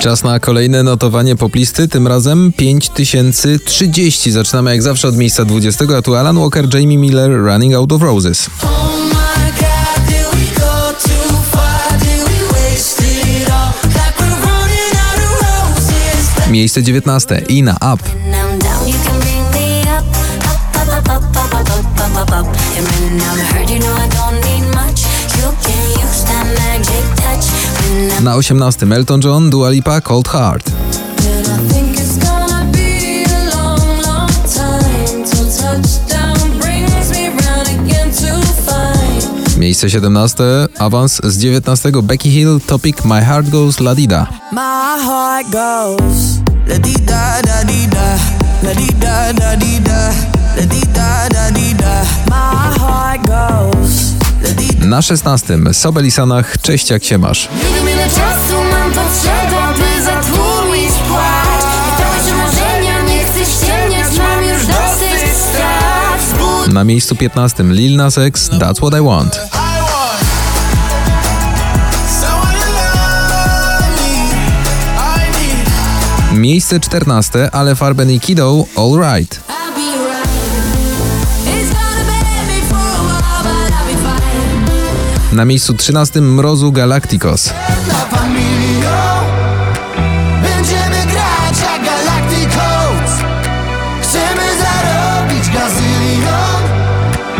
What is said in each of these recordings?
Czas na kolejne notowanie poplisty, tym razem 5030. Zaczynamy jak zawsze od miejsca 20, a tu Alan Walker, Jamie Miller, Running Out of Roses. Oh my god, did Na 18 Elton John, Dua Lipa, Cold Heart. Miejsce 17, awans z 19 Becky Hill, topic My Heart Goes La Dida. Na 16 Sobelisonach, cześć jak się masz. Na miejscu 15 Lil Nas X, That's What I Want. Miejsce 14 Ale Farben i Kiddo, All Right. Na miejscu 13 Mrozu Galacticos.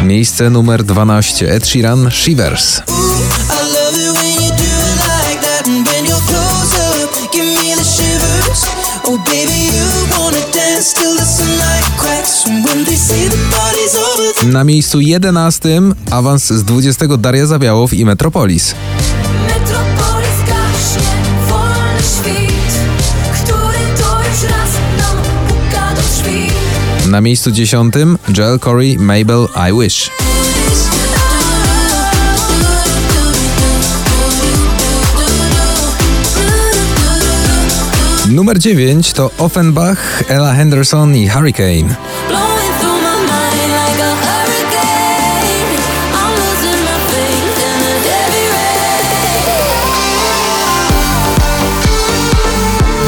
Miejsce numer 12 Ed Sheeran Shivers. Na miejscu 11 awans z 20 Daria Zawiałow i Metropolis. Na miejscu dziesiątym Joel Corey, Mabel, I Wish. Numer 9 to Offenbach, Ella Henderson i Hurricane.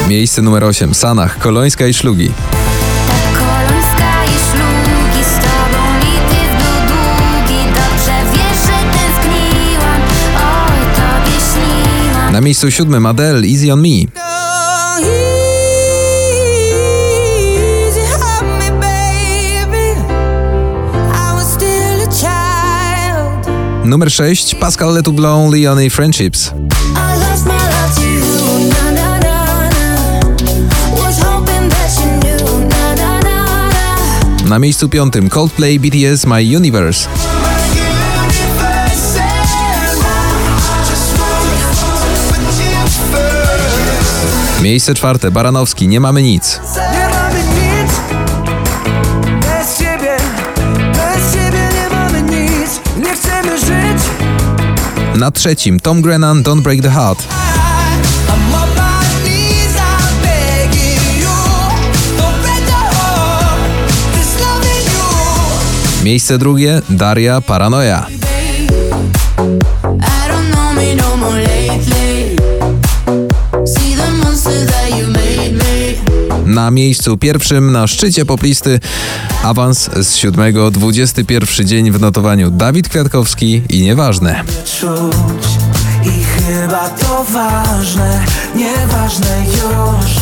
Miejsce numer 8 Sanach, Kolońska i Szlugi. miejscu siódmym Adele Easy on Me. Numer 6 Pascal Letu Lonely on Friendships. Na miejscu piątym Coldplay BTS My Universe. Miejsce czwarte, Baranowski, Nie mamy nic. Nie mamy nic bez ciebie, bez ciebie nie mamy nic. Nie chcemy żyć. Na trzecim, Tom Grennan, Don't Break the Heart. Miejsce drugie, Daria, Paranoia. Na miejscu pierwszym, na szczycie poplisty, awans z siódmego, 21 dzień w notowaniu Dawid Kwiatkowski i Nieważne. Czuć i chyba to ważne, nieważne już.